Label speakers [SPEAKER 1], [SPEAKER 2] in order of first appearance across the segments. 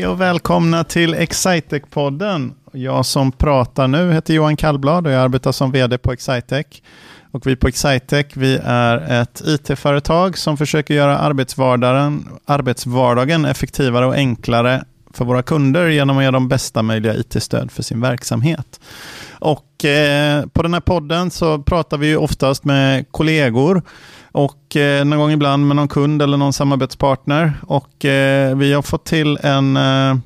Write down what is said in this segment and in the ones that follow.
[SPEAKER 1] Hej och välkomna till Excitec-podden. Jag som pratar nu heter Johan Kallblad och jag arbetar som vd på Excitec. Och vi på Excitec vi är ett it-företag som försöker göra arbetsvardagen, arbetsvardagen effektivare och enklare för våra kunder genom att ge dem bästa möjliga it-stöd för sin verksamhet. Och eh, på den här podden så pratar vi oftast med kollegor och eh, någon gång ibland med någon kund eller någon samarbetspartner. Och eh, vi har fått till en, eh,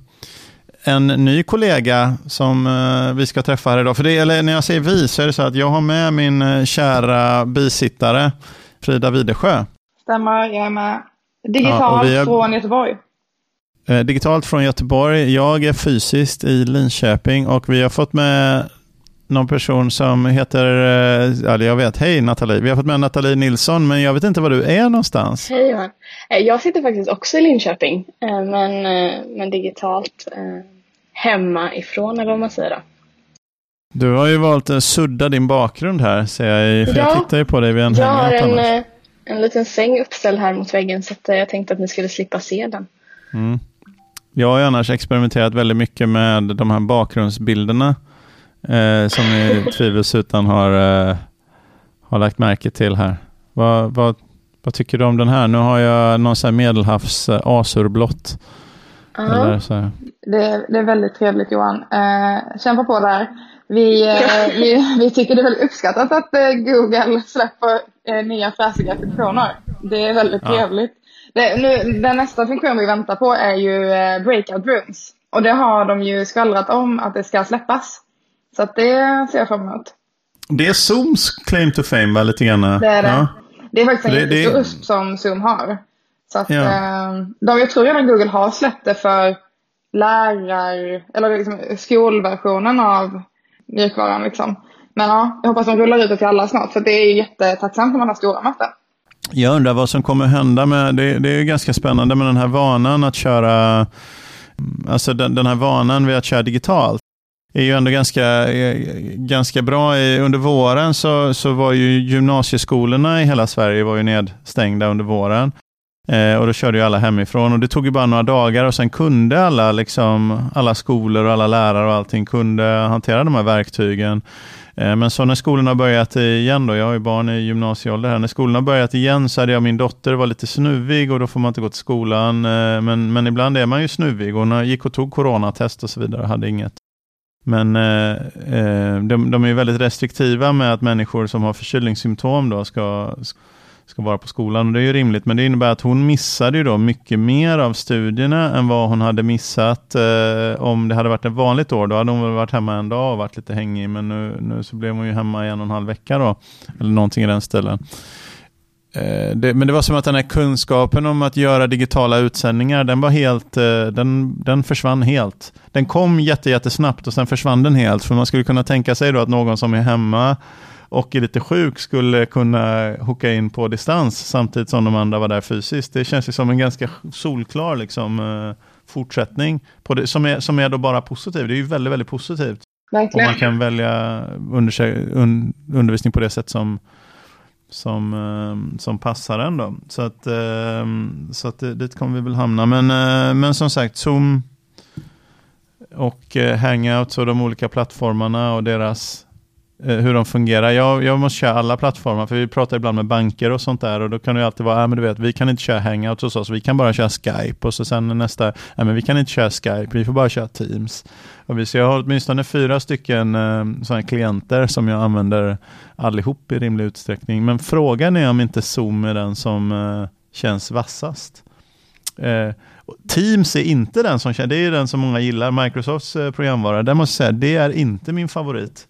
[SPEAKER 1] en ny kollega som eh, vi ska träffa här idag. För det, eller när jag säger vi så är det så att jag har med min eh, kära bisittare Frida Videsjö.
[SPEAKER 2] Stämmer, jag är med. Digitalt ja, har... från Göteborg.
[SPEAKER 1] Eh, digitalt från Göteborg. Jag är fysiskt i Linköping och vi har fått med någon person som heter, eller eh, jag vet, hej Nathalie, vi har fått med Nathalie Nilsson, men jag vet inte var du är någonstans.
[SPEAKER 3] Hej Johan. Eh, jag sitter faktiskt också i Linköping, men, men digitalt hemma ifrån eller vad man säger då.
[SPEAKER 1] Du har ju valt att sudda din bakgrund här, ser jag, för ja, jag tittar ju på dig vid en
[SPEAKER 3] Jag har en, en liten säng uppställd här mot väggen, så jag tänkte att ni skulle slippa se den.
[SPEAKER 1] Mm. Jag har annars experimenterat väldigt mycket med de här bakgrundsbilderna eh, som ni tvivelsutan har, eh, har lagt märke till här. Vad, vad, vad tycker du om den här? Nu har jag någon sån här medelhavs eh, asurblått.
[SPEAKER 2] Ja, det, det, är väldigt trevligt Johan. Eh, kämpa på där. Vi, eh, vi, vi, tycker det är väldigt uppskattat att eh, Google släpper eh, nya fräsiga funktioner. Det är väldigt ja. trevligt. Det, nu, den nästa funktion vi väntar på är ju eh, breakout rooms. Och det har de ju skvallrat om att det ska släppas. Så att det ser jag fram emot.
[SPEAKER 1] Det är Zooms claim to fame va, lite grann?
[SPEAKER 2] Det är det. Ja. Det är faktiskt en det, jättestor USP som Zoom har. Så att, ja. eh, de, jag tror redan Google har släppt det för lärar, eller liksom skolversionen av mjukvaran. Liksom. Men ja, jag hoppas de rullar ut det till alla snart. För det är jättetacksamt när man har stora möten.
[SPEAKER 1] Jag undrar vad som kommer hända med, det, det är ganska spännande med den här vanan att köra, alltså den, den här vanan vid att köra digitalt är ju ändå ganska, eh, ganska bra. Under våren så, så var ju gymnasieskolorna i hela Sverige var ju nedstängda under våren. Eh, och då körde ju alla hemifrån och det tog ju bara några dagar och sen kunde alla, liksom, alla skolor och alla lärare och allting kunde hantera de här verktygen. Eh, men så när skolorna börjat igen, då, jag har ju barn i gymnasieålder här, när skolorna börjat igen så hade jag min dotter var lite snuvig och då får man inte gå till skolan. Eh, men, men ibland är man ju snuvig och hon gick och tog coronatest och så vidare och hade inget. Men eh, eh, de, de är väldigt restriktiva med att människor som har förkylningssymptom då ska, ska vara på skolan. Och det är ju rimligt, men det innebär att hon missade ju då mycket mer av studierna än vad hon hade missat eh, om det hade varit ett vanligt år. Då hade hon väl varit hemma en dag och varit lite hängig, men nu, nu så blev hon ju hemma i en och en halv vecka då, eller någonting i den stilen. Eh, det, men det var som att den här kunskapen om att göra digitala utsändningar, den var helt, eh, den, den försvann helt. Den kom jättesnabbt och sen försvann den helt, för man skulle kunna tänka sig då att någon som är hemma och är lite sjuk skulle kunna hooka in på distans samtidigt som de andra var där fysiskt. Det känns ju som en ganska solklar liksom, uh, fortsättning på det, som, är, som är då bara positiv. Det är ju väldigt, väldigt positivt.
[SPEAKER 2] Verkligen.
[SPEAKER 1] Och man kan välja under, un, undervisning på det sätt som, som, eh, som passar en. Då. Så att, eh, så att eh, dit kommer vi väl hamna. Men, men som sagt, Zoom och Hangouts och de olika plattformarna och deras Eh, hur de fungerar. Jag, jag måste köra alla plattformar, för vi pratar ibland med banker och sånt där och då kan det alltid vara, äh, men du vet, vi kan inte köra hangouts hos oss, vi kan bara köra Skype och så sen nästa, äh, men vi kan inte köra Skype, vi får bara köra Teams. Och vi, så jag har åtminstone fyra stycken eh, äh, sådana klienter som jag använder allihop i rimlig utsträckning. Men frågan är om inte Zoom är den som äh, känns vassast. Äh, Teams är inte den som känns, det är den som många gillar, Microsofts programvara. Det måste jag säga, det är inte min favorit.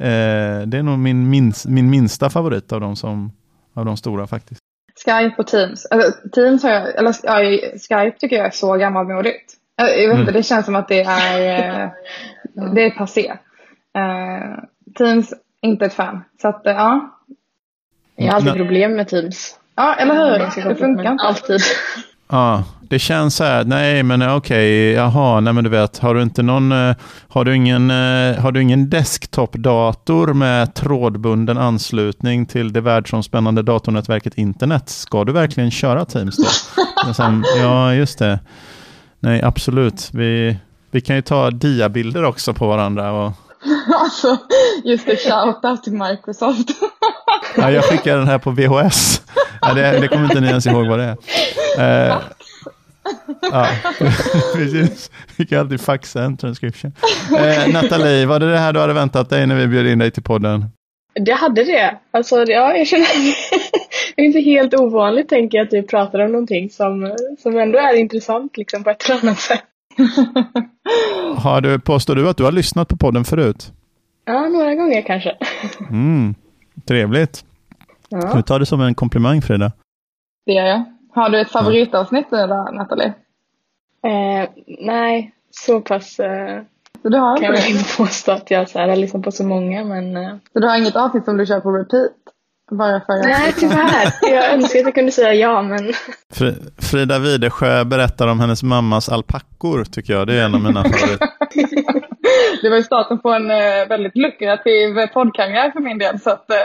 [SPEAKER 1] Eh, det är nog min, minst, min minsta favorit av de, som, av de stora faktiskt.
[SPEAKER 2] Skype och Teams. Alltså, Teams har jag, eller Skype tycker jag är så gammalmodigt. Jag vet inte, mm. det känns som att det är, eh, det är passé. Uh, Teams, inte ett fan. Så att, uh, ja.
[SPEAKER 3] Jag har alltid problem med Teams.
[SPEAKER 2] Ja, eller hur? Det funkar inte.
[SPEAKER 3] Alltid.
[SPEAKER 1] Ja, det känns så här, nej men okej, okay, jaha, nej men du vet, har du inte någon, eh, har du ingen, eh, har du ingen desktopdator med trådbunden anslutning till det världsomspännande datornätverket internet, ska du verkligen köra Teams då? Sen, ja, just det. Nej, absolut. Vi, vi kan ju ta diabilder också på varandra. Och...
[SPEAKER 2] alltså, just det, shoutout till Microsoft.
[SPEAKER 1] ja, jag skickar den här på VHS. Ja, det, det kommer inte ni ens ihåg vad det är. Eh, ja, precis. Vi kan alltid faxa en transcription. Eh, Nathalie, var det det här du hade väntat dig när vi bjöd in dig till podden?
[SPEAKER 3] Det hade det. Alltså, ja, jag känner det är inte helt ovanligt tänker jag att du pratar om någonting som, som ändå är intressant liksom, på ett eller annat sätt.
[SPEAKER 1] har du, påstår du att du har lyssnat på podden förut?
[SPEAKER 3] Ja, några gånger kanske.
[SPEAKER 1] Mm, trevligt. Ja. Du tar det som en komplimang Frida.
[SPEAKER 2] Det gör jag. Har du ett favoritavsnitt då, Nathalie?
[SPEAKER 3] Eh, nej, så pass eh, så du har kan jag inte påstå att jag så här, har lyssnat på så många. Men, eh.
[SPEAKER 2] Så du har inget avsnitt som du kör på repeat?
[SPEAKER 3] Bara för att Nej, tyvärr. Jag önskar att jag kunde säga ja, men...
[SPEAKER 1] Frida Widesjö berättar om hennes mammas alpackor, tycker jag. Det är en av mina favoriter.
[SPEAKER 2] Det var ju starten på en eh, väldigt lukrativ poddkarriär för min del. Så att, eh.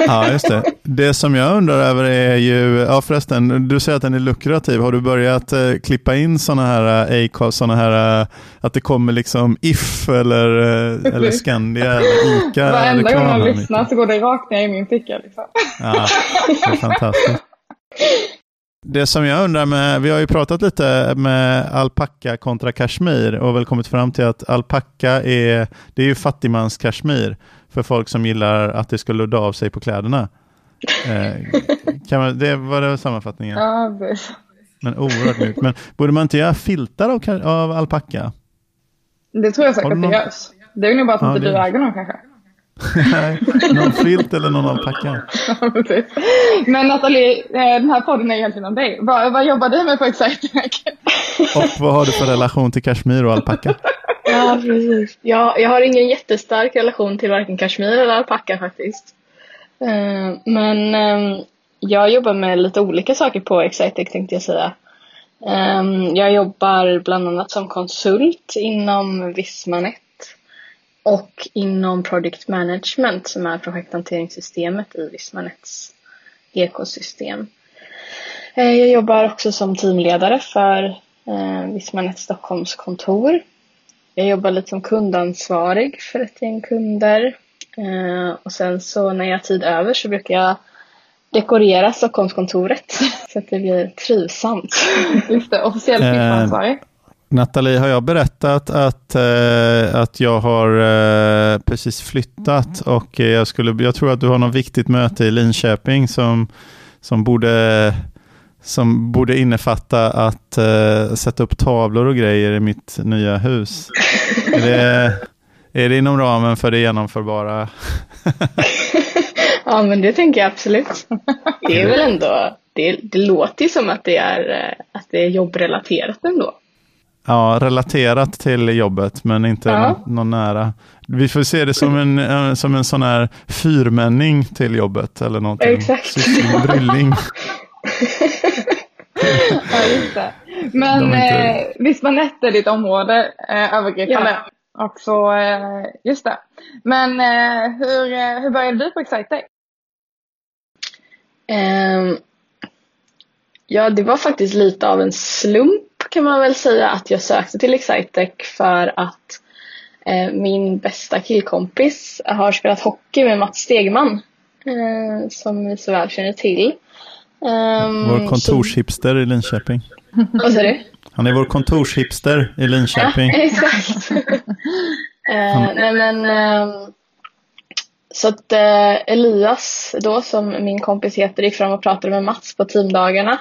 [SPEAKER 1] ja, just det. Det som jag undrar över är ju, ja förresten, du säger att den är lukrativ. Har du börjat eh, klippa in sådana här Acast, sådana här, att det kommer liksom If eller, eller Skandia eller Ica?
[SPEAKER 2] Varenda gång jag lyssnar så går det rakt ner i min ficka. Liksom.
[SPEAKER 1] Ja, det är fantastiskt. Det som jag undrar med, vi har ju pratat lite med alpacka kontra kashmir och väl kommit fram till att alpacka är, det är ju fattigmans kashmir för folk som gillar att det ska ludda av sig på kläderna. Eh, kan man, det var det sammanfattningen?
[SPEAKER 2] Ja.
[SPEAKER 1] Men oerhört mjukt. Men borde man inte göra filtar av, av alpacka?
[SPEAKER 2] Det tror jag säkert att det görs. Det är nog bara att ja, inte du äger någon kanske.
[SPEAKER 1] Nej, någon filt eller någon alpacka.
[SPEAKER 2] Men Nathalie, eh, den här podden är egentligen om dig. Vad, vad jobbar du med på Excitec?
[SPEAKER 1] Och vad har du för relation till kashmir och alpacka?
[SPEAKER 3] Ja, precis. Jag, jag har ingen jättestark relation till varken kashmir eller alpacka faktiskt. Eh, men ehm, jag jobbar med lite olika saker på Excitec tänkte jag säga. Ehm, jag jobbar bland annat som konsult inom Vismanet och inom Project Management som är projekthanteringssystemet i Vismanets ekosystem. Eh, jag jobbar också som teamledare för eh, Vismanet Stockholms kontor. Jag jobbar lite som kundansvarig för ett gäng kunder. Eh, och sen så när jag har tid över så brukar jag dekorera Stockholmskontoret så att det blir trivsamt.
[SPEAKER 2] Just det, officiell firmaansvarig.
[SPEAKER 1] Nathalie, har jag berättat att, eh, att jag har eh, precis flyttat och jag, skulle, jag tror att du har något viktigt möte i Linköping som, som, borde, som borde innefatta att eh, sätta upp tavlor och grejer i mitt nya hus. Är det, är det inom ramen för det genomförbara?
[SPEAKER 3] ja, men det tänker jag absolut. Det är väl ändå, det, det låter ju som att det är, eh, att det är jobbrelaterat ändå.
[SPEAKER 1] Ja, relaterat till jobbet, men inte ja. någon, nära. Vi får se det som en, som en sån här fyrmänning till jobbet eller någonting.
[SPEAKER 3] Exakt.
[SPEAKER 1] Brylling.
[SPEAKER 2] ja, just det. Men inte... eh, Vismanett är ditt område eh, övergripande. Ja. Och så, eh, just det. Men eh, hur, eh, hur började du på Excitec?
[SPEAKER 3] Um, ja, det var faktiskt lite av en slump kan man väl säga att jag sökte till Excitec för att eh, min bästa killkompis har spelat hockey med Mats Stegman eh, som ni så väl känner till.
[SPEAKER 1] Um, vår kontorshipster så... i Linköping.
[SPEAKER 3] Vad sa du?
[SPEAKER 1] Han är vår kontorshipster i Linköping.
[SPEAKER 3] Ja, exakt. uh, nej men, uh, så att uh, Elias då, som min kompis heter, gick fram och pratade med Mats på teamdagarna.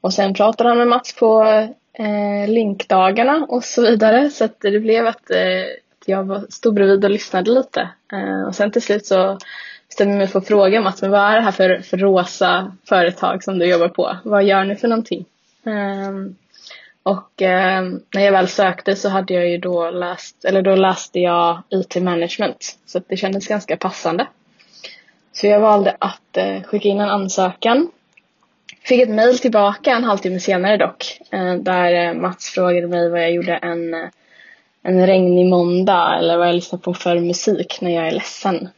[SPEAKER 3] Och sen pratade han med Mats på eh, linkdagarna och så vidare. Så att det blev att, eh, jag stod bredvid och lyssnade lite. Eh, och sen till slut så bestämde jag mig för att fråga Mats, men vad är det här för, för rosa företag som du jobbar på? Vad gör ni för någonting? Ehm, och eh, när jag väl sökte så hade jag ju då läst, eller då läste jag IT management. Så det kändes ganska passande. Så jag valde att eh, skicka in en ansökan Fick ett mail tillbaka en halvtimme senare dock. Eh, där eh, Mats frågade mig vad jag gjorde en, eh, en regnig måndag eller vad jag lyssnar på för musik när jag är ledsen.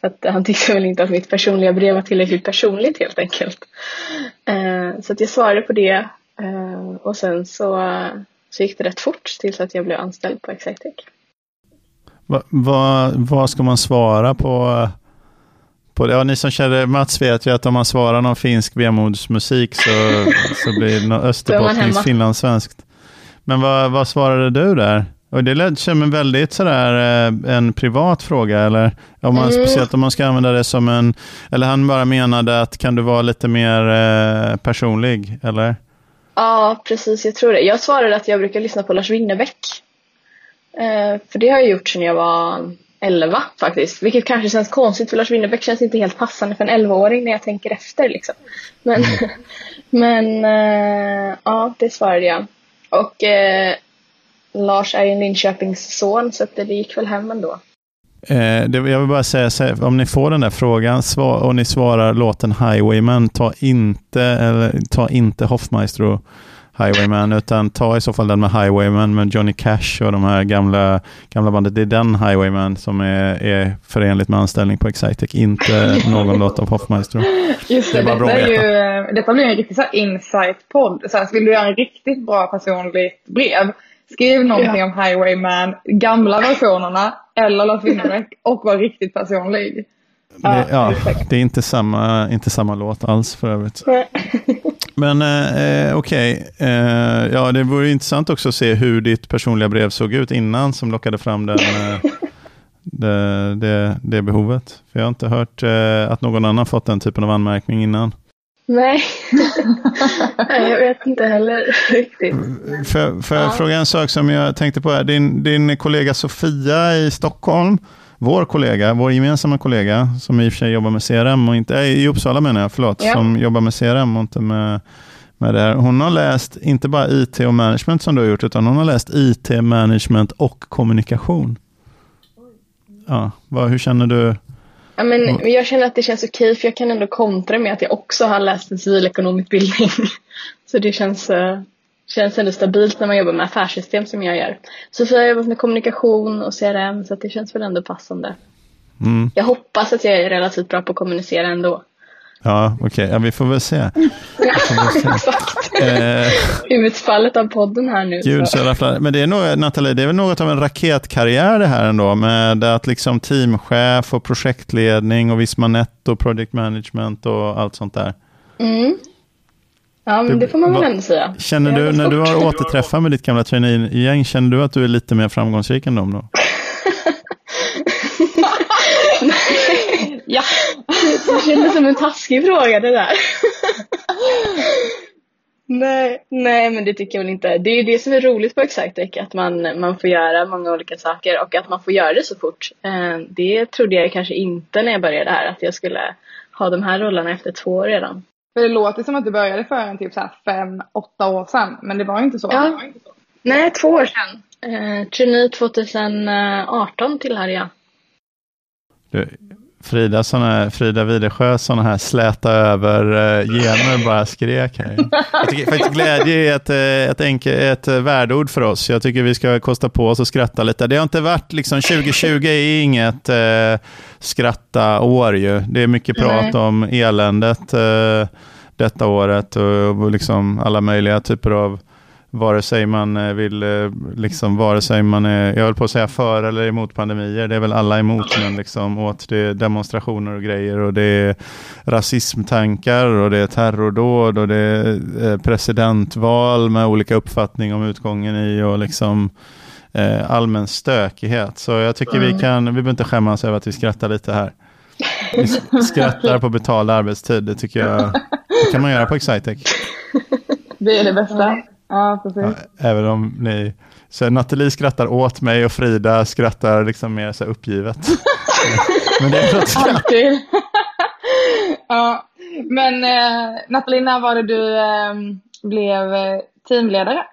[SPEAKER 3] Att han tyckte väl inte att mitt personliga brev var tillräckligt personligt helt enkelt. Så att jag svarade på det och sen så, så gick det rätt fort tills att jag blev anställd på Exitec.
[SPEAKER 1] Vad va, va ska man svara på? På det? Ja, ni som känner Mats vet ju att om man svarar någon finsk vemodsmusik så, så blir det österbottniskt finlandssvenskt. Men vad, vad svarade du där? Och det lät som en väldigt sådär eh, en privat fråga, eller om man, mm. speciellt om man ska använda det som en, eller han bara menade att kan du vara lite mer eh, personlig, eller?
[SPEAKER 3] Ja, precis, jag tror det. Jag svarade att jag brukar lyssna på Lars Winnerbäck. Eh, för det har jag gjort sedan jag var 11 faktiskt, vilket kanske känns konstigt för Lars Winnerbäck känns inte helt passande för en 11-åring när jag tänker efter liksom. Men, mm. men ja, det svarade jag. Och Lars är ju Linköpings son så det gick väl hem ändå.
[SPEAKER 1] Eh, det, jag vill bara säga, om ni får den där frågan svar, och ni svarar låten Highwayman, ta inte, eller, ta inte Hoffmaestro Highwayman, utan ta i så fall den med Highwayman med Johnny Cash och de här gamla, gamla bandet. Det är den Highwayman som är, är förenligt med anställning på Excitec, inte någon låt av Hoffmaestro.
[SPEAKER 2] Just det, det detta, är ju, detta blir en riktig insight-podd. vill du göra en riktigt bra personligt brev, Skriv någonting ja. om Highwayman, gamla versionerna eller Lars Winnerbäck och var riktigt personlig.
[SPEAKER 1] Det, ja, det är inte samma, inte samma låt alls för övrigt. Men eh, eh, okej, okay. eh, ja, det vore intressant också att se hur ditt personliga brev såg ut innan som lockade fram den, eh, det, det, det, behovet. För jag har inte hört eh, att någon annan fått den typen av anmärkning innan.
[SPEAKER 3] Nej, jag vet inte heller riktigt.
[SPEAKER 1] För, för ja. fråga en sak som jag tänkte på. Här. Din, din kollega Sofia i Stockholm, vår kollega, vår gemensamma kollega, som i och för sig jobbar med CRM, och inte, äh, i Uppsala menar jag, förlåt, ja. som jobbar med CRM och inte med, med det här. Hon har läst inte bara IT och management som du har gjort, utan hon har läst IT, management och kommunikation. Ja, vad, hur känner du?
[SPEAKER 3] Ja, men. Jag känner att det känns okej för jag kan ändå kontra med att jag också har läst en civilekonomutbildning. Så det känns, uh, känns ändå stabilt när man jobbar med affärssystem som jag gör. Så för jag har jobbat med kommunikation och CRM så det känns väl ändå passande. Mm. Jag hoppas att jag är relativt bra på att kommunicera ändå.
[SPEAKER 1] Ja, okej. Okay. Ja, vi får väl se.
[SPEAKER 3] Exakt. Eh, Utfallet av podden här nu.
[SPEAKER 1] Gud, så. Så men det är nog, Nathalie, det är väl något av en raketkarriär det här ändå, med att liksom teamchef och projektledning och Visma Netto, project management och allt sånt där.
[SPEAKER 3] Mm. Ja, men det, det får man väl ändå säga.
[SPEAKER 1] Känner du, när du har återträffat med ditt gamla trainee-gäng, känner du att du är lite mer framgångsrik än dem då?
[SPEAKER 3] ja. Det kändes som en taskig fråga det där. nej, nej, men det tycker jag väl inte. Det är ju det som är roligt på Exactec, att man, man får göra många olika saker och att man får göra det så fort. Eh, det trodde jag kanske inte när jag började här, att jag skulle ha de här rollerna efter två år redan.
[SPEAKER 2] För det låter som att du började för en typ så här fem, åtta år sedan, men det var inte så.
[SPEAKER 3] Ja. Inte så. Nej, två år sedan. Eh, Trainee 2018 tillhörde jag.
[SPEAKER 1] Frida, såna, Frida Widesjö sådana här släta över uh, gener bara skrek här. Jag tycker faktiskt glädje är ett, eh, ett, enke, ett värdeord för oss. Jag tycker vi ska kosta på oss och skratta lite. Det har inte varit, liksom 2020 är inget uh, skratta år ju. Det är mycket prat Nej. om eländet uh, detta året och, och liksom alla möjliga typer av vare sig man eh, vill, eh, liksom, vare sig man är, jag höll på att säga för eller emot pandemier, det är väl alla emot, men liksom åt det är demonstrationer och grejer och det är rasismtankar och det är terrordåd och det är eh, presidentval med olika uppfattning om utgången i och liksom allmän stökighet. Så jag tycker vi kan, vi behöver inte skämmas över att vi skrattar lite här. Vi skrattar på betald arbetstid, det tycker jag, det kan man göra på Excitec.
[SPEAKER 2] Det är det bästa. Ja, precis.
[SPEAKER 1] Ja, även om ni... Så Nathalie skrattar åt mig och Frida skrattar liksom mer så uppgivet. men det är klart skratt.
[SPEAKER 2] Alltid. ja, men eh, Nathalie, när var det du eh, blev teamledare?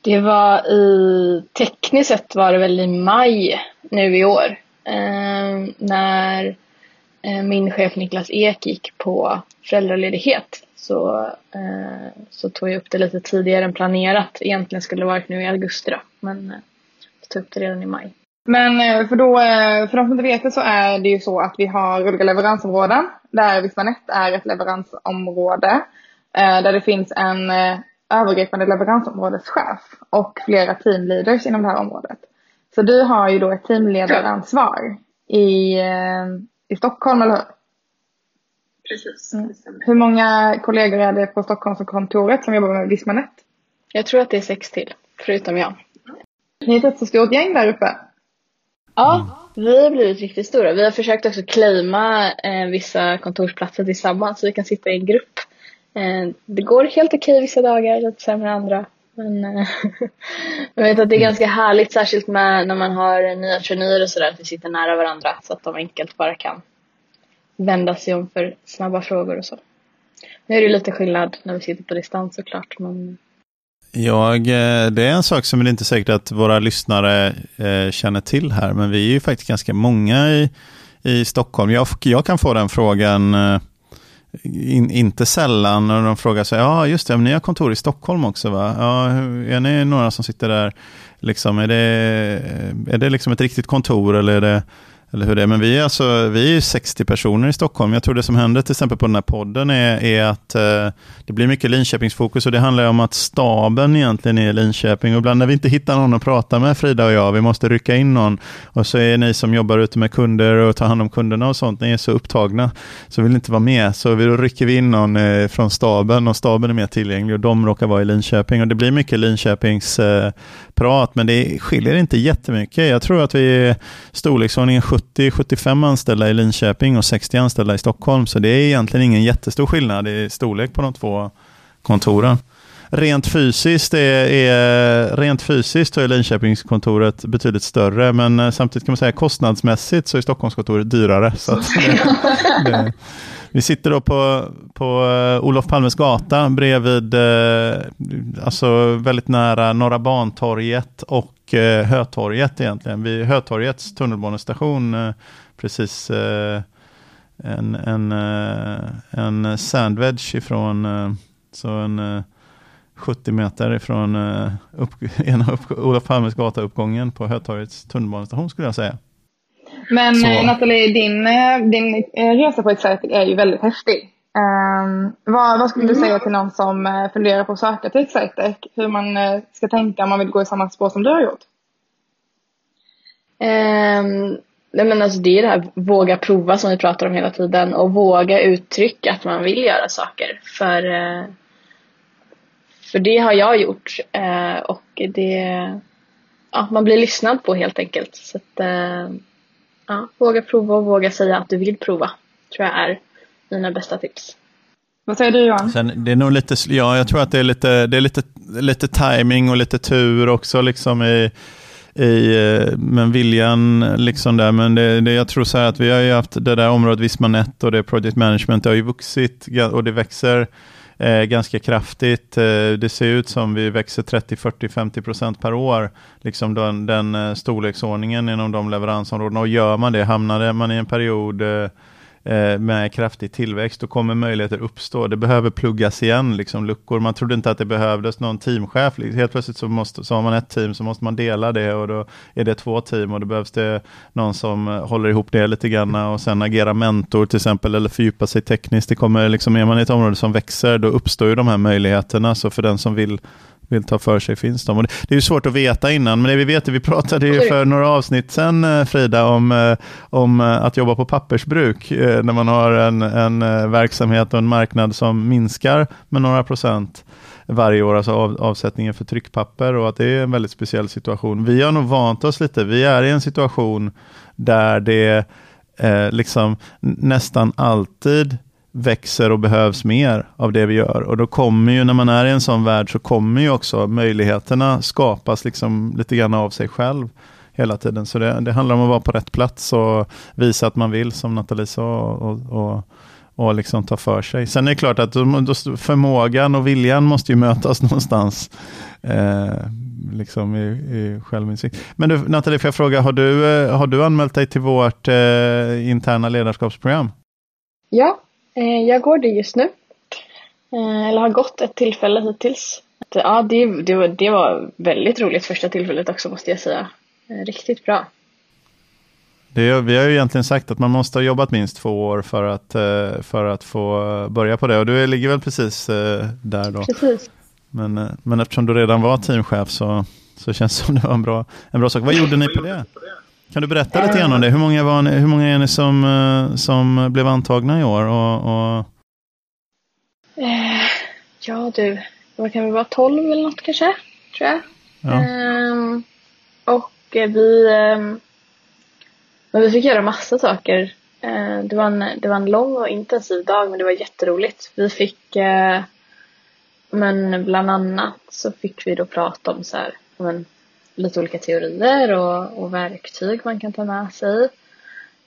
[SPEAKER 3] Det var i, tekniskt sett var det väl i maj nu i år. Eh, när min chef Niklas Ek gick på föräldraledighet så, eh, så tog jag upp det lite tidigare än planerat. Egentligen skulle det varit nu i augusti då, men eh, jag tog upp det redan i maj.
[SPEAKER 2] Men eh, för, då, eh, för de som inte vet det så är det ju så att vi har olika leveransområden där Vismanet är ett leveransområde. Eh, där det finns en övergripande leveransområdeschef och flera teamleaders inom det här området. Så du har ju då ett teamledaransvar i, i Stockholm, eller hur?
[SPEAKER 3] Precis.
[SPEAKER 2] Mm. Hur många kollegor är det på Stockholmskontoret som jobbar med Vismanet?
[SPEAKER 3] Jag tror att det är sex till, förutom jag.
[SPEAKER 2] Ni är ett rätt så stort gäng där uppe.
[SPEAKER 3] Ja, vi har blivit riktigt stora. Vi har försökt också claima eh, vissa kontorsplatser tillsammans så vi kan sitta i en grupp. Eh, det går helt okej vissa dagar, lite sämre andra. Men eh, jag vet att det är ganska härligt, särskilt med när man har nya traineer och sådär, att vi sitter nära varandra så att de enkelt bara kan vända sig om för snabba frågor och så. Nu är det lite skillnad när vi sitter på distans såklart. Men...
[SPEAKER 1] Jag, eh, det är en sak som är inte säkert att våra lyssnare eh, känner till här, men vi är ju faktiskt ganska många i, i Stockholm. Jag, jag kan få den frågan eh, in, inte sällan när de frågar sig, ja just det, men ni har kontor i Stockholm också va? Ja, är ni några som sitter där? Liksom, är, det, är det liksom ett riktigt kontor eller är det eller hur det är. Men vi är, alltså, vi är 60 personer i Stockholm. Jag tror det som händer till exempel på den här podden är, är att eh, det blir mycket Linköpingsfokus och det handlar om att staben egentligen är i Linköping. Och ibland när vi inte hittar någon att prata med, Frida och jag, vi måste rycka in någon. Och så är ni som jobbar ute med kunder och tar hand om kunderna och sånt, ni är så upptagna så vill inte vara med. Så då rycker vi in någon eh, från staben och staben är mer tillgänglig och de råkar vara i Linköping. Och det blir mycket Linköpings eh, prat, men det skiljer inte jättemycket. Jag tror att vi är storleksordningen 70-75 anställda i Linköping och 60 anställda i Stockholm, så det är egentligen ingen jättestor skillnad i storlek på de två kontoren. Rent fysiskt är, är, rent fysiskt är Linköpingskontoret betydligt större, men eh, samtidigt kan man säga kostnadsmässigt så är Stockholmskontoret dyrare. Så det, det, vi sitter då på, på uh, Olof Palmes gata bredvid, uh, alltså väldigt nära Norra Bantorget och uh, Hötorget egentligen. Vid Hötorgets tunnelbanestation, uh, precis en, en, en sandwich ifrån, så en 70 meter ifrån upp, ena upp, Olof Palmes gata-uppgången på Hötorgets tunnelbanestation skulle jag säga.
[SPEAKER 2] Men så. Eh, Nathalie, din, eh, din eh, resa på Exciting är ju väldigt häftig. Um, vad, vad skulle du säga till någon som funderar på att söka till Excitec? Hur man ska tänka om man vill gå i samma spår som du har gjort?
[SPEAKER 3] Um, nej men alltså det är det här våga prova som vi pratar om hela tiden och våga uttrycka att man vill göra saker. För, för det har jag gjort och det, ja, man blir lyssnad på helt enkelt. Så att, Ja, våga prova och våga säga att du vill prova. tror jag är mina bästa tips.
[SPEAKER 2] Vad säger du Johan?
[SPEAKER 1] Sen, det är nog lite, ja, jag tror att det är lite, det är lite, lite timing och lite tur också liksom i, i eh, men viljan liksom där. Men det, det, jag tror så här att vi har ju haft det där området Vismanet och det project management, det har ju vuxit och det växer eh, ganska kraftigt. Eh, det ser ut som vi växer 30, 40, 50 procent per år. Liksom den, den eh, storleksordningen inom de leveransområdena. Och gör man det, hamnar man i en period eh, Eh, Eh, med kraftig tillväxt, då kommer möjligheter uppstå. Det behöver pluggas igen, liksom luckor. Man trodde inte att det behövdes någon teamchef. Helt plötsligt så, måste, så har man ett team, så måste man dela det och då är det två team och då behövs det någon som eh, håller ihop det lite grann och sen agera mentor till exempel eller fördjupa sig tekniskt. Det kommer liksom, är man i ett område som växer, då uppstår ju de här möjligheterna. Så för den som vill vill ta för sig finns de. Och det, det är ju svårt att veta innan, men det vi vet, vi pratade ju för några avsnitt sedan eh, Frida om, eh, om eh, att jobba på pappersbruk när man har en, en verksamhet och en marknad som minskar med några procent varje år, alltså av, avsättningen för tryckpapper och att det är en väldigt speciell situation. Vi har nog vant oss lite, vi är i en situation där det eh, liksom nästan alltid växer och behövs mer av det vi gör. Och då kommer ju, när man är i en sån värld, så kommer ju också möjligheterna skapas liksom lite grann av sig själv hela tiden. Så det, det handlar om att vara på rätt plats och visa att man vill, som Nathalie sa, och, och, och liksom ta för sig. Sen är det klart att förmågan och viljan måste ju mötas någonstans. Eh, liksom i, i självinsikt. Men du, Nathalie, får jag fråga, har du, eh, har du anmält dig till vårt eh, interna ledarskapsprogram?
[SPEAKER 3] Ja, jag går det just nu. Eh, eller har gått ett tillfälle hittills. Ja, det, det, var, det var väldigt roligt första tillfället också måste jag säga. Eh, riktigt bra.
[SPEAKER 1] Det, vi har ju egentligen sagt att man måste ha jobbat minst två år för att, eh, för att få börja på det. Och du ligger väl precis eh, där då?
[SPEAKER 3] Precis.
[SPEAKER 1] Men, eh, men eftersom du redan var teamchef så, så känns det som det var en bra, en bra sak. Vad gjorde ni på det? Kan du berätta lite grann om det? Hur många, var ni, hur många är ni som, som blev antagna i år? Och, och...
[SPEAKER 3] Ja du, vad kan vi vara, 12 eller något kanske? Tror jag. Ja. Ehm, och vi ehm, men vi fick göra massa saker. Eh, det var, en, det var en lång och intensiv dag men det var jätteroligt. Vi fick, eh, men bland annat så fick vi då prata om så här, men, lite olika teorier och, och verktyg man kan ta med sig.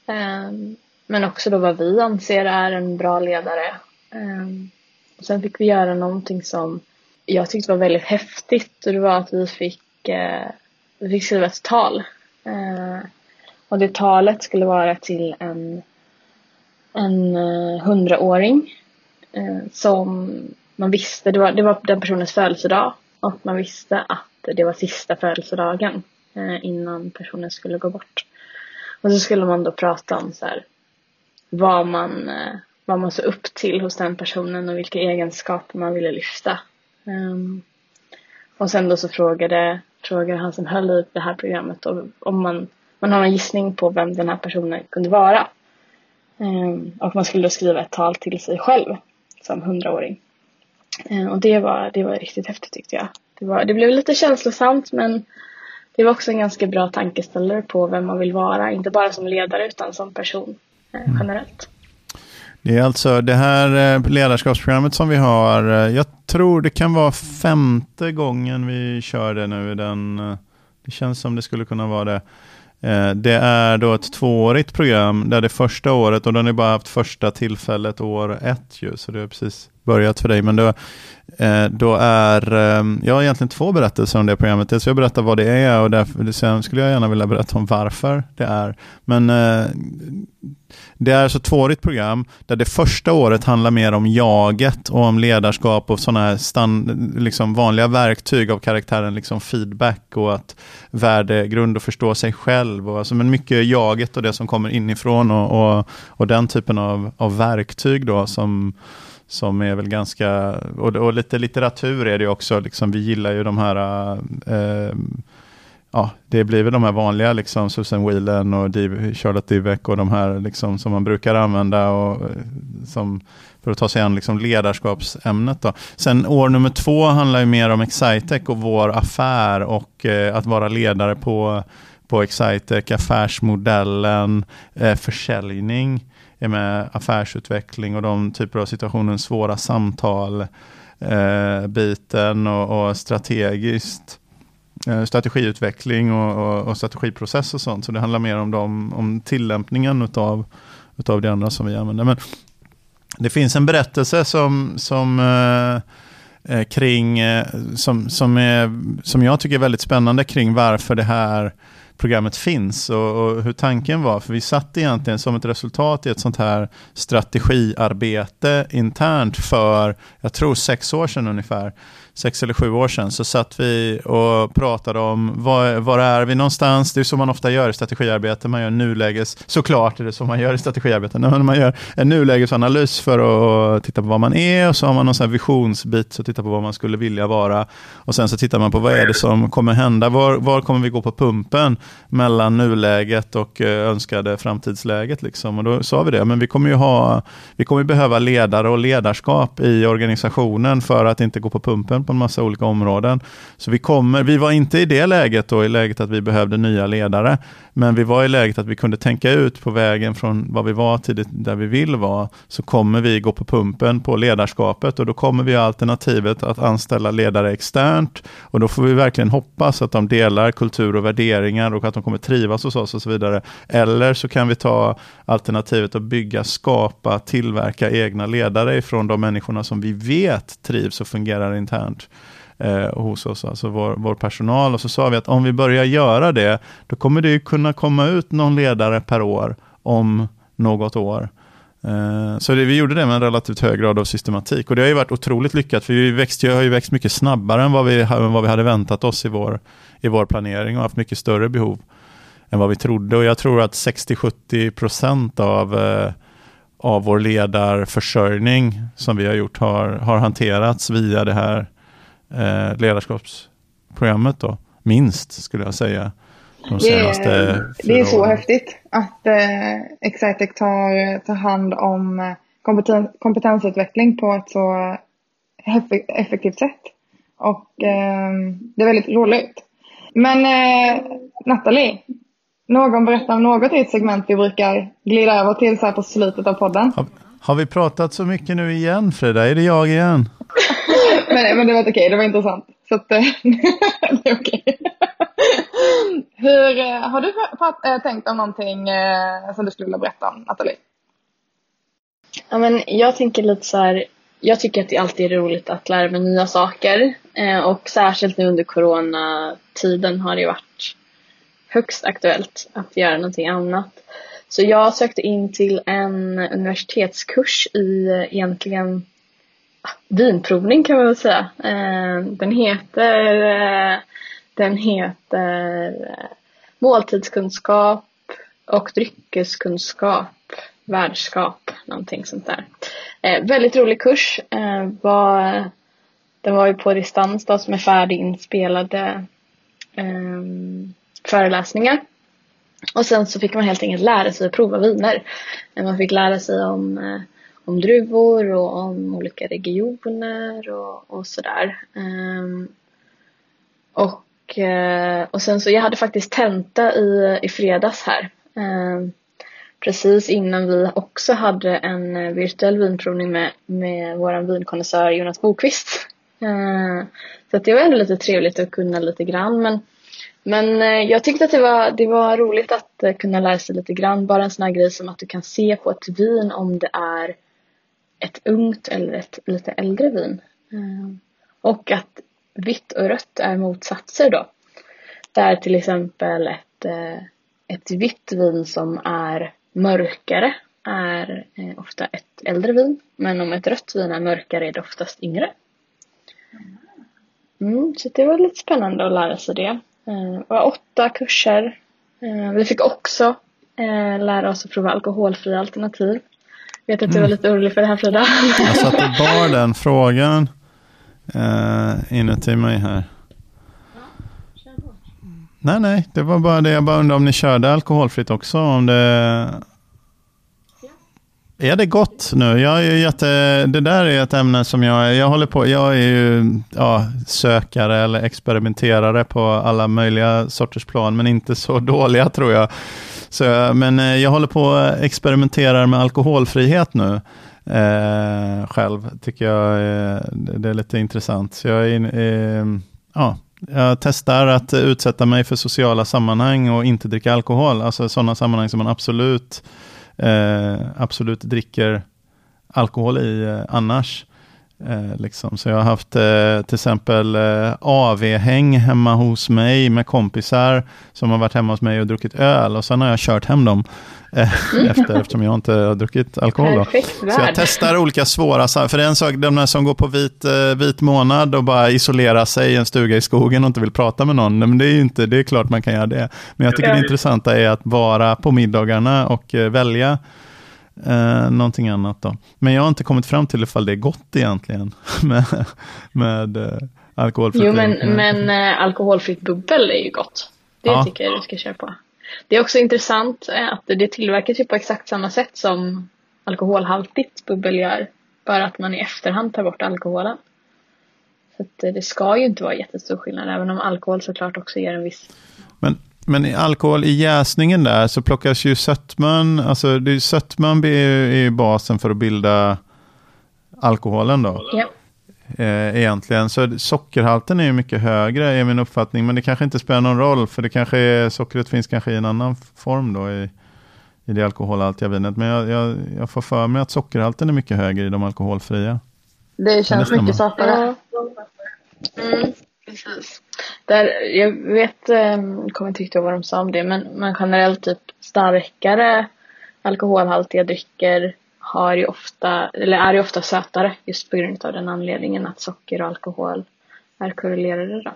[SPEAKER 3] Ehm, men också då vad vi anser är en bra ledare. Ehm, sen fick vi göra någonting som jag tyckte var väldigt häftigt och det var att vi fick, eh, vi fick skriva ett tal ehm, och det talet skulle vara till en, en uh, hundraåring uh, som man visste, det var, det var den personens födelsedag och man visste att det var sista födelsedagen eh, innan personen skulle gå bort. Och så skulle man då prata om så här, vad man, eh, vad man såg upp till hos den personen och vilka egenskaper man ville lyfta. Um, och sen då så frågade, frågade han som höll i det här programmet om man man har en gissning på vem den här personen kunde vara. Um, och man skulle då skriva ett tal till sig själv som hundraåring. Um, och det var, det var riktigt häftigt tyckte jag. Det, var, det blev lite känslosamt men det var också en ganska bra tankeställare på vem man vill vara. Inte bara som ledare utan som person eh, mm. generellt.
[SPEAKER 1] Det är alltså det här eh, ledarskapsprogrammet som vi har. Eh, jag tror det kan vara femte gången vi kör det nu. Den, det känns som det skulle kunna vara det. Eh, det är då ett tvåårigt program där det första året, och då har bara haft första tillfället år ett ju, så det har precis börjat för dig. Men då, eh, då är, ehm, jag har egentligen två berättelser om det programmet. Dels jag berättar vad det är och därför, sen skulle jag gärna vilja berätta om varför det är. Men eh, det är alltså ett tvåårigt program där det första året handlar mer om jaget och om ledarskap och sådana här stand, liksom vanliga verktyg av karaktären liksom feedback och att värdegrund och förstå sig själv. Och alltså, men mycket jaget och det som kommer inifrån och, och, och den typen av, av verktyg då som som är väl ganska, och, och lite litteratur är det också, liksom, vi gillar ju de här äh, ja, det blir väl de här vanliga, liksom Susan Whelan och Div, Charlotte Divek och de här liksom, som man brukar använda och, eh, som, för att ta sig an liksom ledarskapsämnet. Då. Sen år nummer två handlar ju mer om Excitec och vår affär och eh, att vara ledare på, på Excitec, affärsmodellen, eh, försäljning med affärsutveckling och de typer av situationer, svåra samtal, eh, biten och, och strategiskt Eh, strategiutveckling och, och, och, strategiprocess och sånt. Så det handlar mer om, dem, om tillämpningen utav, utav det andra som vi använder. Men det finns en berättelse som, som eh, eh kring, eh, som, som, är, som jag tycker är väldigt spännande kring varför det här programmet finns och, och, hur tanken var. För vi satt egentligen som ett resultat i ett sånt här strategiarbete internt för, jag tror sex år sedan ungefär, sex eller sju år sedan, så satt vi och pratade om var, var är vi någonstans? Det är så man ofta gör i strategiarbete, man gör nuläges, såklart är det så man gör i strategiarbete, när man gör en nulägesanalys för att titta på vad man är och så har man någon sån visionsbit, så tittar på vad man skulle vilja vara och sen så tittar man på vad är det som kommer hända, var, var kommer vi gå på pumpen mellan nuläget och eh, önskade framtidsläget liksom? Och då sa vi det, men vi kommer ju ha, vi kommer behöva ledare och ledarskap i organisationen för att inte gå på pumpen på en massa olika områden. Så vi kommer, vi var inte i det läget då, i läget att vi behövde nya ledare, men vi var i läget att vi kunde tänka ut på vägen från vad vi var till det, där vi vill vara, så kommer vi gå på pumpen på ledarskapet och då kommer vi alternativet att anställa ledare externt och då får vi verkligen hoppas att de delar kultur och värderingar och att de kommer trivas hos oss och så vidare. Eller så kan vi ta alternativet att bygga, skapa, tillverka egna ledare ifrån de människorna som vi vet trivs och fungerar internt eh, hos oss, alltså vår, vår personal. Och så sa vi att om vi börjar göra det, då kommer det kunna komma ut någon ledare per år om något år. Eh, så det, vi gjorde det med en relativt hög grad av systematik och det har ju varit otroligt lyckat för vi växte, har ju växt mycket snabbare än vad vi, än vad vi hade väntat oss i vår, i vår planering och haft mycket större behov än vad vi trodde. Och jag tror att 60-70% av, eh, av vår ledarförsörjning som vi har gjort har, har hanterats via det här eh, ledarskapsprogrammet. Då. Minst skulle jag säga.
[SPEAKER 2] De senaste det, är, det är så åren. häftigt att eh, Excitec tar, tar hand om eh, kompeten, kompetensutveckling på ett så effektivt sätt. Och eh, det är väldigt roligt. Men eh, Nathalie, någon berättar om något i ett segment vi brukar glida över till så här på slutet av podden.
[SPEAKER 1] Har, har vi pratat så mycket nu igen Frida? Är det jag igen?
[SPEAKER 2] Men, men det var okej, okay, det var intressant. Så att, eh, det är okej. Okay. Hur, eh, har du äh, tänkt om någonting äh, som du skulle vilja berätta om, Nathalie?
[SPEAKER 3] Ja, men jag tänker lite så här, jag tycker att det alltid är roligt att lära mig nya saker eh, och särskilt nu under coronatiden har det varit högst aktuellt att göra någonting annat. Så jag sökte in till en universitetskurs i egentligen vinprovning kan man väl säga. Eh, den heter, eh, den heter eh, måltidskunskap och dryckeskunskap, värdskap, någonting sånt där. Väldigt rolig kurs. Var, den var ju på distans då, som är färdiginspelade ehm, föreläsningar. Och sen så fick man helt enkelt lära sig att prova viner. Man fick lära sig om, eh, om druvor och om olika regioner och, och sådär. Um, och, uh, och sen så, jag hade faktiskt tenta i, i fredags här. Um, precis innan vi också hade en virtuell vinprovning med, med vår vinkonnässör Jonas Bokvist. Uh, ehm, så det var ändå lite trevligt att kunna lite grann men, men eh, jag tyckte att det var, det var roligt att eh, kunna lära sig lite grann. Bara en sån här grej som att du kan se på ett vin om det är ett ungt eller ett lite äldre vin. Och att vitt och rött är motsatser då. Där till exempel ett, ett vitt vin som är mörkare är eh, ofta ett äldre vin. Men om ett rött vin är mörkare är det oftast yngre. Mm, så det var lite spännande att lära sig det. Eh, det var åtta kurser. Eh, vi fick också lära oss att prova alkoholfria alternativ. Vet att du var mm. lite orolig för det här Frida.
[SPEAKER 1] Jag satt och bar den frågan eh, inuti mig här. Nej, nej, det var bara det. Jag bara undrar om ni körde alkoholfritt också. Om det... Är det gott nu? Jag är jätte, det där är ett ämne som jag, jag håller på, jag är ju ja, sökare eller experimenterare på alla möjliga sorters plan, men inte så dåliga tror jag. Så, men eh, jag håller på och experimenterar med alkoholfrihet nu. Eh, själv tycker jag eh, det är lite intressant. Så jag är, eh, ja, jag testar att utsätta mig för sociala sammanhang och inte dricka alkohol. Alltså sådana sammanhang som man absolut, eh, absolut dricker alkohol i eh, annars. Eh, liksom. Så jag har haft eh, till exempel eh, AV-häng hemma hos mig med kompisar som har varit hemma hos mig och druckit öl och sen har jag kört hem dem eh, efter, eftersom jag inte har druckit alkohol. Så jag testar olika svåra, för det är en sak, de där som går på vit, eh, vit månad och bara isolerar sig i en stuga i skogen och inte vill prata med någon, men det är ju inte, det är klart man kan göra det. Men jag tycker det intressanta är att vara på middagarna och eh, välja Eh, någonting annat då. Men jag har inte kommit fram till ifall det är gott egentligen med, med eh, alkoholfritt.
[SPEAKER 3] Jo, men, men eh, alkoholfritt bubbel är ju gott. Det ja. tycker jag du ska köra på. Det är också intressant eh, att det tillverkas ju på exakt samma sätt som alkoholhaltigt bubbel gör. Bara att man i efterhand tar bort alkoholen. Så eh, det ska ju inte vara jättestor skillnad, även om alkohol såklart också ger en viss
[SPEAKER 1] men men i alkohol i jäsningen där så plockas ju sötman, alltså det är sötman är ju basen för att bilda alkoholen då.
[SPEAKER 3] Ja.
[SPEAKER 1] Eh, egentligen, så sockerhalten är ju mycket högre är min uppfattning, men det kanske inte spelar någon roll, för det kanske är, sockret finns kanske i en annan form då i, i det alkoholhaltiga vinet. Men jag, jag, jag får för mig att sockerhalten är mycket högre i de alkoholfria.
[SPEAKER 2] Det känns mycket sötare.
[SPEAKER 3] Mm, precis. Där, jag vet, jag kommer inte riktigt ihåg vad de sa om det, men, men generellt typ starkare alkoholhaltiga drycker har ju ofta, eller är ju ofta sötare just på grund av den anledningen att socker och alkohol är korrelerade då.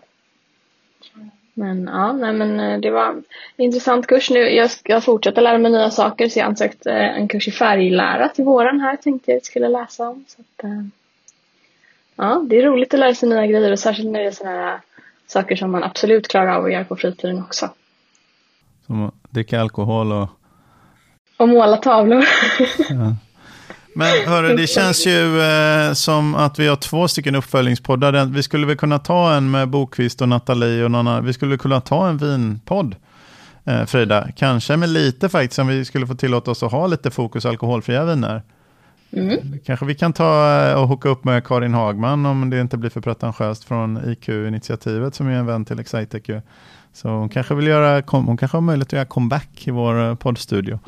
[SPEAKER 3] Men ja, nej, men eh, det var en intressant kurs. Nu, jag ska fortsätta lära mig nya saker så jag ansökt eh, en kurs i färglära till våren här tänkte jag att jag skulle läsa om. Så att, eh, ja, det är roligt att lära sig nya grejer och särskilt när det är sådana här saker som man absolut klarar av att göra på fritiden också.
[SPEAKER 1] Som att dricka alkohol och...
[SPEAKER 3] Och måla tavlor.
[SPEAKER 1] ja. Men hörru, det känns ju eh, som att vi har två stycken uppföljningspoddar. Vi skulle väl kunna ta en med Bokvist och Nathalie och någon annan. Vi skulle kunna ta en vinpodd, eh, Frida. Kanske med lite faktiskt, om vi skulle få tillåta oss att ha lite fokus alkoholfria viner. Mm. Kanske vi kan ta eh, och hooka upp med Karin Hagman om det inte blir för pretentiöst från IQ-initiativet som är en vän till Excitec. Så hon kanske vill göra, hon kanske har möjlighet att göra comeback i vår eh, poddstudio.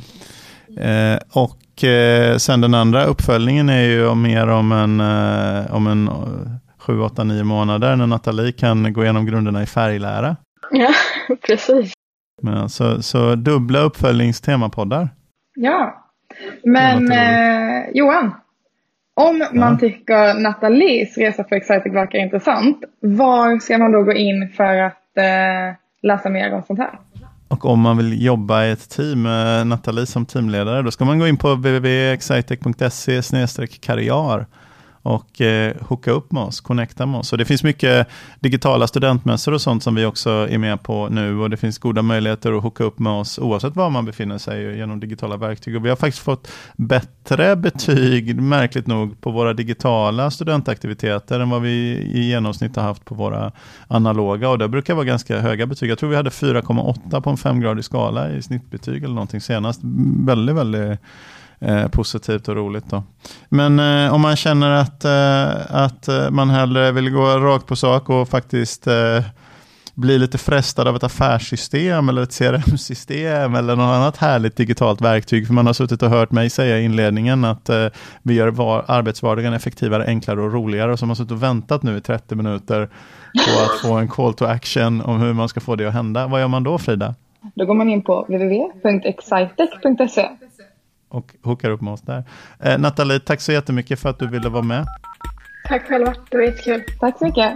[SPEAKER 1] Eh, och eh, sen den andra uppföljningen är ju mer om en, eh, om en 7, 8, 9 månader när Nathalie kan gå igenom grunderna i färglära.
[SPEAKER 3] Ja, precis.
[SPEAKER 1] Men, så, så dubbla uppföljningstemapoddar.
[SPEAKER 2] Ja, men eh, Johan, om man tycker Nathalies resa för Excitec verkar intressant, var ska man då gå in för att eh, läsa mer om sånt här?
[SPEAKER 1] Och om man vill jobba i ett team med Nathalie som teamledare, då ska man gå in på www.excitec.se karriär och eh, hooka upp med oss, connecta med oss. Och det finns mycket digitala studentmässor och sånt som vi också är med på nu och det finns goda möjligheter att hooka upp med oss oavsett var man befinner sig genom digitala verktyg. Och vi har faktiskt fått bättre betyg, märkligt nog, på våra digitala studentaktiviteter än vad vi i genomsnitt har haft på våra analoga och det brukar vara ganska höga betyg. Jag tror vi hade 4,8 på en femgradig skala i snittbetyg eller någonting senast. Väldigt, väldigt eh, positivt och roligt. Då. Men eh, om man känner att, eh, att eh, man hellre vill gå rakt på sak och faktiskt eh, bli lite frestad av ett affärssystem eller ett CRM-system eller något annat härligt digitalt verktyg. För man har suttit och hört mig säga i inledningen att eh, vi gör var, arbetsvardagen effektivare, enklare och roligare. Och så har man suttit och väntat nu i 30 minuter på att få en call to action om hur man ska få det att hända. Vad gör man då Frida?
[SPEAKER 2] Då går man in på www.excitec.se
[SPEAKER 1] och hookar upp med oss där. Eh, Nathalie, tack så jättemycket för att du ville vara med.
[SPEAKER 3] Tack själva, det var jättekul.
[SPEAKER 2] Tack så mycket.